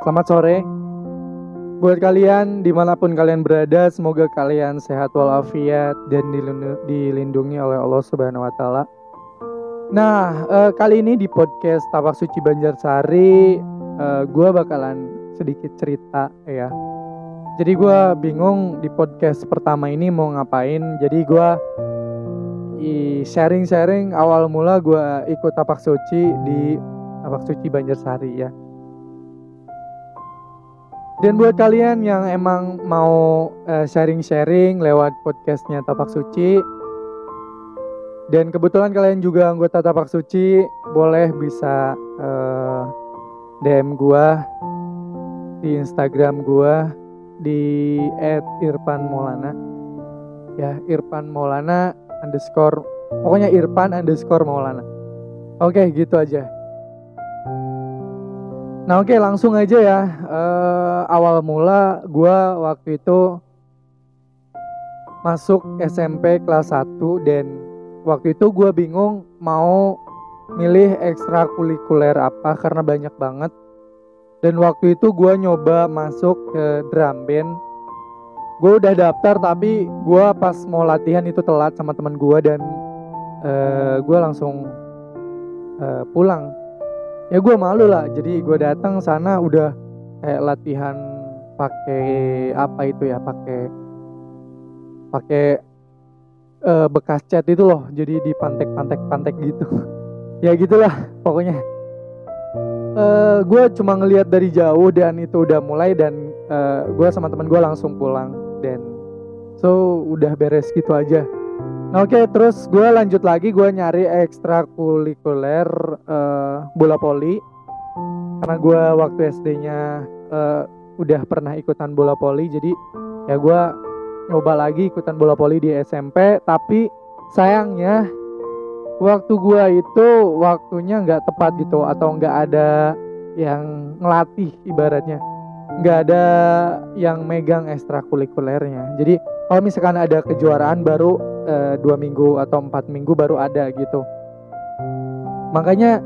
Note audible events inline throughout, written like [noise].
Selamat sore. Buat kalian di mana pun kalian berada Semoga kalian sehat walafiat Dan dilindungi oleh Allah subhanahu wa ta'ala. Nah eh, kali ini di podcast Tapak Suci Banjarsari eh, Gue bakalan sedikit cerita ya. Jadi gue bingung di podcast pertama ini mau ngapain. Jadi gue sharing-sharing awal mula gue ikut tapak suci di tapak suci Banjarsari ya. Dan buat kalian yang emang mau uh, sharing-sharing lewat podcastnya Tapak Suci dan kebetulan kalian juga anggota Tapak Suci, boleh bisa uh, eh, DM gua di Instagram gua di @irfanmaulana. Ya, Irfan Maulana underscore pokoknya Irfan underscore Maulana oke gitu aja nah oke langsung aja ya. Uh, awal mula gue waktu itu masuk SMP kelas 1 dan waktu itu gue bingung mau milih ekstrakurikuler apa karena banyak banget. Dan waktu itu gue nyoba masuk ke drum band. Gue udah daftar tapi gue pas mau latihan itu telat sama teman gue dan uh, eh, gue langsung uh, pulang ya gue malu lah. Jadi gue datang sana udah kayak latihan pakai apa itu ya? Pakai pakai uh, bekas cat itu loh. Jadi di pantek-pantek-pantek gitu. [laughs] Ya gitulah pokoknya. Uh, gue cuma ngelihat dari jauh dan itu udah mulai dan uh, gue sama teman gue langsung pulang dan so udah beres gitu aja oke okay, terus gue lanjut lagi gue nyari ekstrakurikuler uh, bola poli. Karena gue waktu SD-nya uh, udah pernah ikutan bola poli jadi ya gue nyoba lagi ikutan bola poli di SMP tapi sayangnya waktu gue itu waktunya nggak tepat gitu atau nggak ada yang ngelatih ibaratnya. Nggak ada yang megang ekstrakurikulernya. Jadi kalau misalkan ada kejuaraan baru e, dua minggu atau empat minggu baru ada gitu. Makanya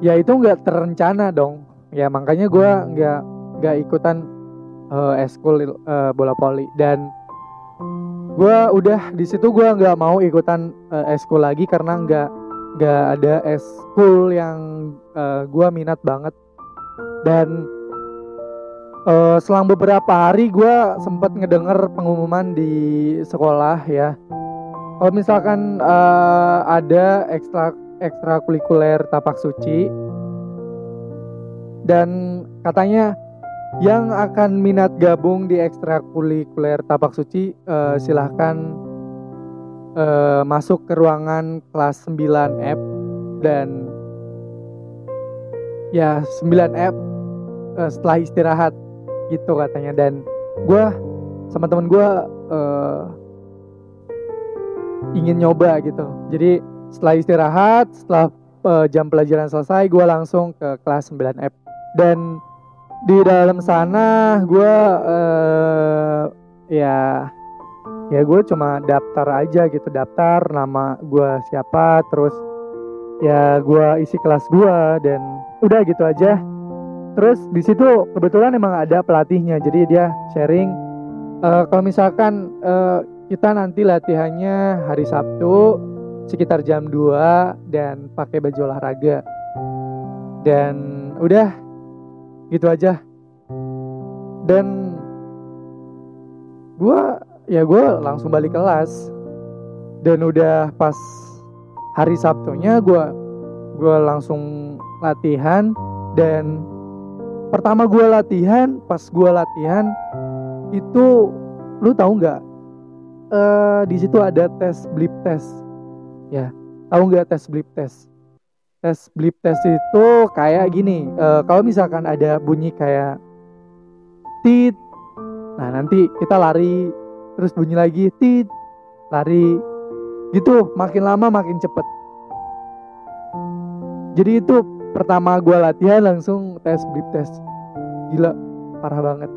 ya itu nggak terencana dong. Ya makanya gue nggak nggak ikutan uh, eskul uh, bola poli. Dan gue udah di situ gue nggak mau ikutan uh, eskul lagi karena nggak nggak ada eskul yang uh, gue minat banget. Dan uh, selang beberapa hari gue sempat ngedenger pengumuman di sekolah ya kalau misalkan uh, ada ekstra ekstrakurikuler tapak suci dan katanya yang akan minat gabung di ekstrakurikuler tapak suci uh, silahkan uh, masuk ke ruangan kelas 9F dan ya 9F uh, setelah istirahat gitu katanya. Dan gue sama temen gue uh, ingin nyoba gitu. Jadi setelah istirahat setelah uh, jam pelajaran selesai gue langsung ke kelas 9F dan di dalam sana gue uh, ya ya gue cuma daftar aja gitu. Daftar nama gue siapa terus ya gue isi kelas gue dan udah gitu aja. Terus di situ kebetulan emang ada pelatihnya jadi dia sharing uh, kalau misalkan uh, kita nanti latihannya hari Sabtu sekitar jam 2 dan pakai baju olahraga. Dan udah gitu aja. Dan gue ya gue langsung balik kelas. Dan udah pas hari Sabtunya gue gue langsung latihan. Dan pertama gue latihan pas gue latihan itu lu tahu nggak uh, di situ ada tes blip test. Ya tahu nggak tes blip test? Tes blip test itu kayak gini uh, kalau misalkan ada bunyi kayak tit nah nanti kita lari terus bunyi lagi tit lari gitu makin lama makin cepet. Jadi itu pertama gue latihan langsung tes blip test. Gila parah banget.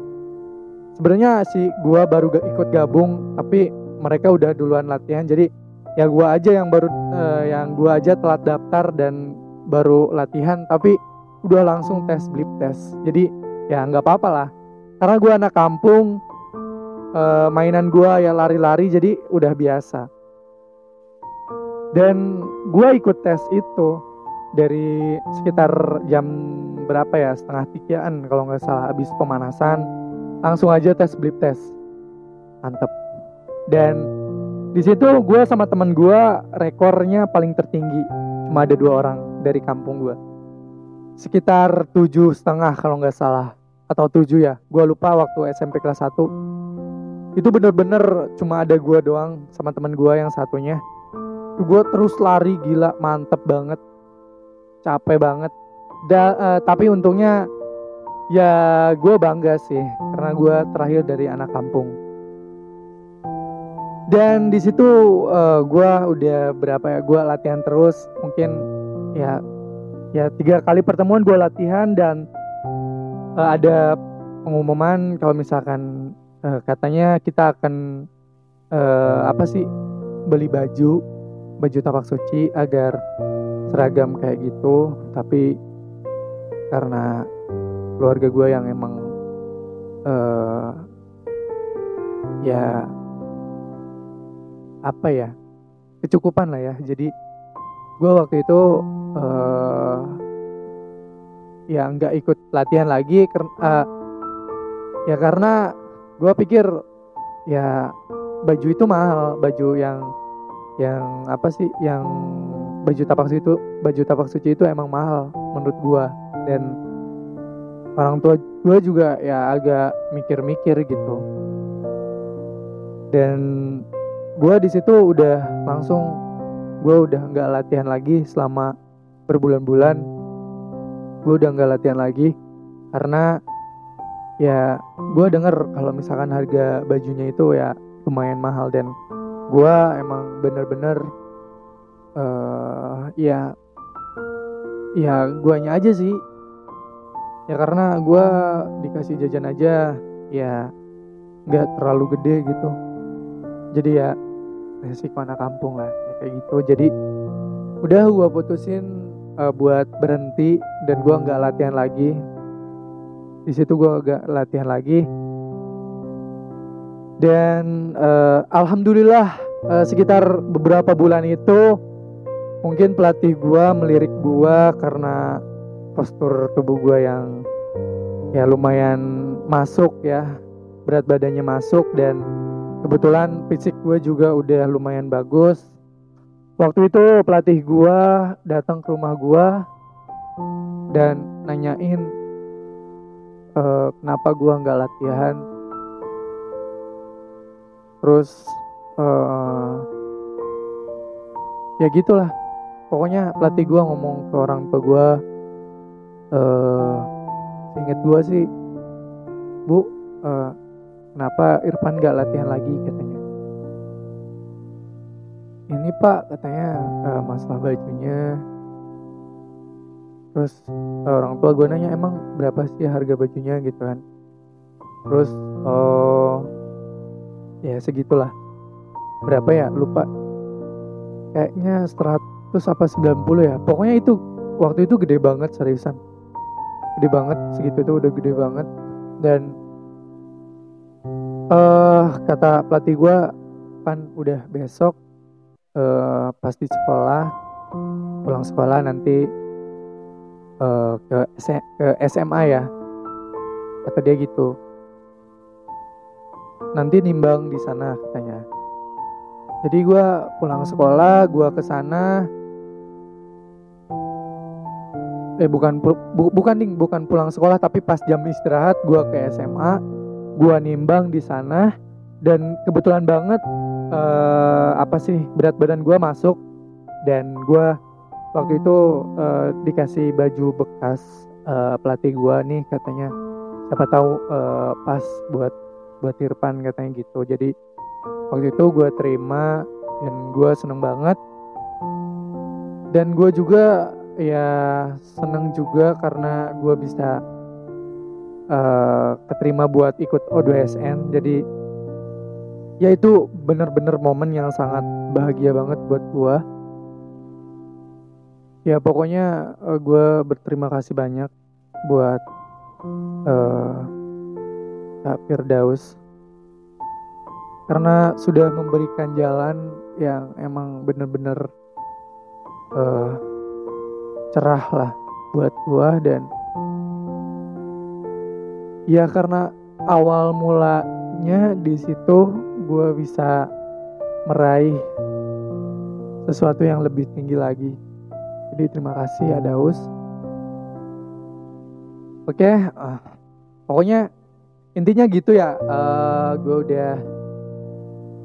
Sebenarnya sih gue baru gak ikut gabung tapi mereka udah duluan latihan. Jadi ya gue aja yang baru uh, yang gue aja telat daftar dan baru latihan tapi udah langsung tes blip test jadi ya nggak apa-apa lah. Karena gue anak kampung uh, mainan gue ya lari-lari jadi udah biasa. Dan gue ikut tes itu dari sekitar jam berapa ya? Setengah tigaan kalau nggak salah habis pemanasan. Langsung aja tes blip tes. Mantep dan di situ gue sama teman gue rekornya paling tertinggi. Cuma ada dua orang dari kampung gue. Sekitar tujuh setengah kalau nggak salah. Atau tujuh ya. Gue lupa waktu SMP kelas 1 itu bener-bener cuma ada gue doang sama teman gue yang satunya. Gue terus lari gila mantep banget. Capek banget. Da, uh, tapi untungnya ya gue bangga sih. Karena gue terakhir dari anak kampung dan di situ uh, gue udah berapa ya gue latihan terus mungkin ya ya tiga kali pertemuan gue latihan dan uh, ada pengumuman kalau misalkan uh, katanya kita akan uh, apa sih beli baju baju tapak suci agar seragam kayak gitu. Tapi karena keluarga gue yang emang uh, ya apa ya kecukupan lah ya. Jadi gue waktu itu uh, ya nggak ikut latihan lagi karena uh, ya karena gue pikir ya baju itu mahal. Baju yang yang apa sih yang baju tapak suci itu baju tapak suci itu emang mahal menurut gua. Dan orang tua gua juga ya agak mikir-mikir gitu. Dan gua di situ udah langsung gua udah nggak latihan lagi selama berbulan-bulan. Gua udah nggak latihan lagi karena ya gua denger kalau misalkan harga bajunya itu ya lumayan mahal dan gue emang bener-bener uh, ya ya guanya aja sih. Ya karena gue dikasih jajan aja ya nggak terlalu gede gitu. Jadi ya resiko anak kampung lah ya, kayak gitu. Jadi udah gue putusin uh, buat berhenti dan gue nggak latihan lagi. Di situ gue gak latihan lagi. Dan uh, alhamdulillah uh, sekitar beberapa bulan itu mungkin pelatih gua melirik gua karena postur tubuh gua yang ya lumayan masuk ya berat badannya masuk dan kebetulan fisik gue juga udah lumayan bagus. Waktu itu pelatih gua datang ke rumah gua dan nanyain uh, kenapa gua nggak latihan? Terus uh, ya gitulah. Pokoknya pelatih gue ngomong ke orang tua gue uh, inget gue sih bu uh, kenapa Irfan gak latihan lagi katanya? Ini pak katanya uh, masalah bajunya. Terus uh, orang tua gue nanya emang berapa sih harga bajunya? Gitu kan. Terus oh ya segitulah. Berapa ya? Lupa. Kayaknya 100 apa 90 ya. Pokoknya itu waktu itu gede banget seriusan. Gede banget segitu itu udah gede banget. Dan uh, kata pelatih gue pan udah besok uh, pasti sekolah pulang sekolah nanti uh, ke, ke SMA ya kata dia gitu. Nanti nimbang di sana katanya. Jadi gue pulang sekolah gue ke sana. Eh bukan bu, bukan ding bukan pulang sekolah tapi pas jam istirahat gue ke SMA gue nimbang di sana dan kebetulan banget uh, apa sih berat badan gue masuk dan gue waktu itu uh, dikasih baju bekas uh, pelatih gue nih katanya. Siapa tahu uh, pas buat buat Irfan katanya gitu. Jadi waktu itu gue terima dan gue seneng banget. Dan gue juga ya seneng juga karena gue bisa uh, keterima buat ikut O2SN jadi ya itu bener-bener momen yang sangat bahagia banget buat gue ya pokoknya uh, eh, gue berterima kasih banyak buat uh, Kak Firdaus. Karena sudah memberikan jalan yang emang bener-bener uh, cerah lah buat gua dan ya karena awal mulanya di situ gua bisa meraih sesuatu yang lebih tinggi lagi. Jadi terima kasih ya Daus. Oke, uh, pokoknya intinya gitu ya. Uh, gue udah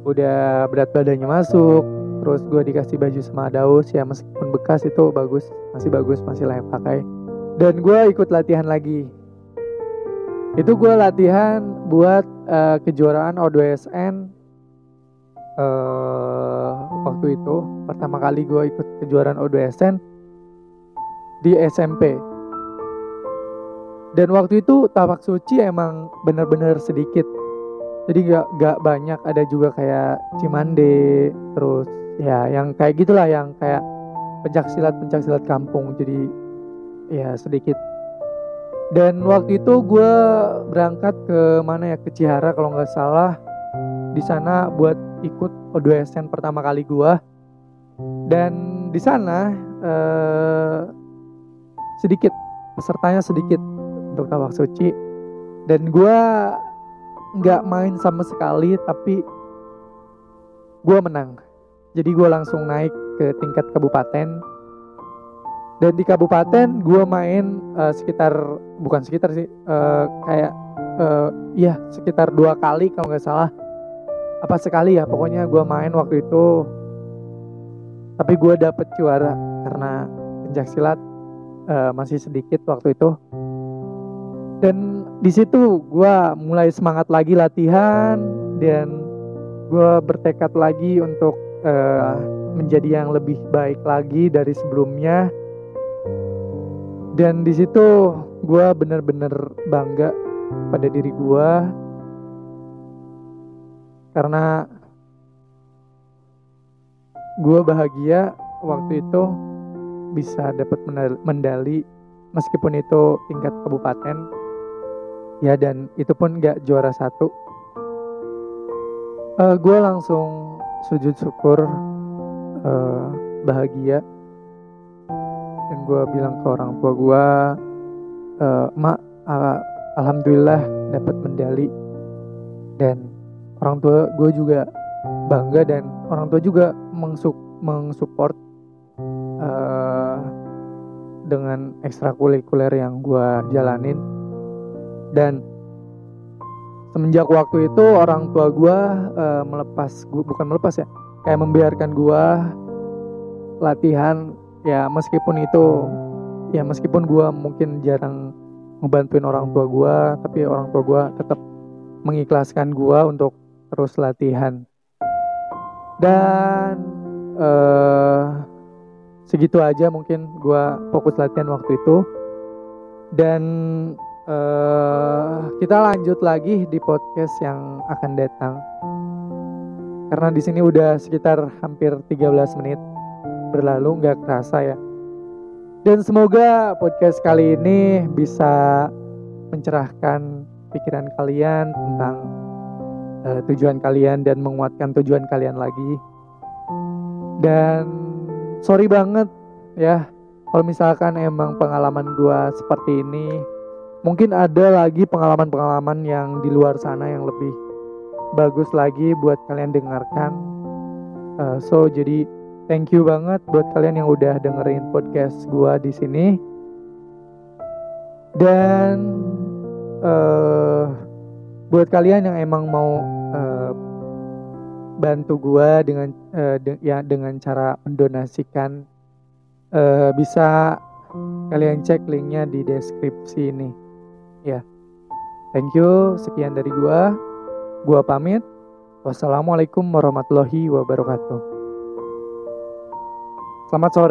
udah berat badannya masuk terus gue dikasih baju sama Daus ya meskipun bekas itu bagus masih bagus masih layak pakai dan gue ikut latihan lagi itu gue latihan buat uh, kejuaraan O2SN uh, eh, waktu itu. Pertama kali gue ikut kejuaraan O2SN di SMP dan waktu itu tapak suci emang bener-bener sedikit. Jadi gak, gak banyak. Ada juga kayak Cimande terus ya yang kayak gitulah yang kayak pencak silat pencak silat kampung. Jadi ya sedikit dan waktu itu gue berangkat ke mana ya? Ke Cihara kalau nggak salah. Di sana buat ikut O2SN pertama kali gue dan di sana eh, sedikit pesertanya sedikit untuk tawak suci. Dan gue nggak main sama sekali tapi gue menang. Jadi gue langsung naik ke tingkat kabupaten dan di kabupaten gue main uh, sekitar bukan sekitar sih uh, kayak uh, ya sekitar dua kali kalau nggak salah. Apa sekali ya pokoknya gue main waktu itu. Tapi gue dapet juara karena pencak silat uh, masih sedikit waktu itu. Dan di situ gue mulai semangat lagi latihan dan gue bertekad lagi untuk uh, menjadi yang lebih baik lagi dari sebelumnya dan di situ gue bener-bener bangga pada diri gue karena gue bahagia waktu itu bisa dapat medali meskipun itu tingkat kabupaten. Ya dan itu pun gak juara satu. Uh, eh, gue langsung sujud syukur uh, bahagia dan gue bilang ke orang tua gue uh, mak uh, alhamdulillah dapat medali dan orang tua gue juga bangga dan orang tua juga mengsup mengsupport uh, dengan ekstrakurikuler yang gue jalanin. Dan semenjak waktu itu orang tua gue uh, melepas gue bukan melepas ya kayak membiarkan gue latihan ya meskipun itu ya meskipun gue mungkin jarang ngebantuin orang tua gue tapi orang tua gue tetap mengikhlaskan gue untuk terus latihan. Dan uh, segitu aja mungkin gue fokus latihan waktu itu. Dan uh, kita lanjut lagi di podcast yang akan datang. Karena di sini udah sekitar hampir 13 menit berlalu nggak kerasa ya. Dan semoga podcast kali ini bisa mencerahkan pikiran kalian tentang uh, tujuan kalian dan menguatkan tujuan kalian lagi. Dan sorry banget ya kalau misalkan emang pengalaman gua seperti ini mungkin ada lagi pengalaman-pengalaman yang di luar sana yang lebih bagus lagi buat kalian dengarkan. Uh, so jadi thank you banget buat kalian yang udah dengerin podcast gua di sini. Dan uh, buat kalian yang emang mau uh, bantu gua dengan uh, de ya dengan cara mendonasikan uh, bisa kalian cek linknya di deskripsi ini. Ya. Thank you. Sekian dari gua. Gua pamit. Wassalamualaikum warahmatullahi wabarakatuh. Selamat sore.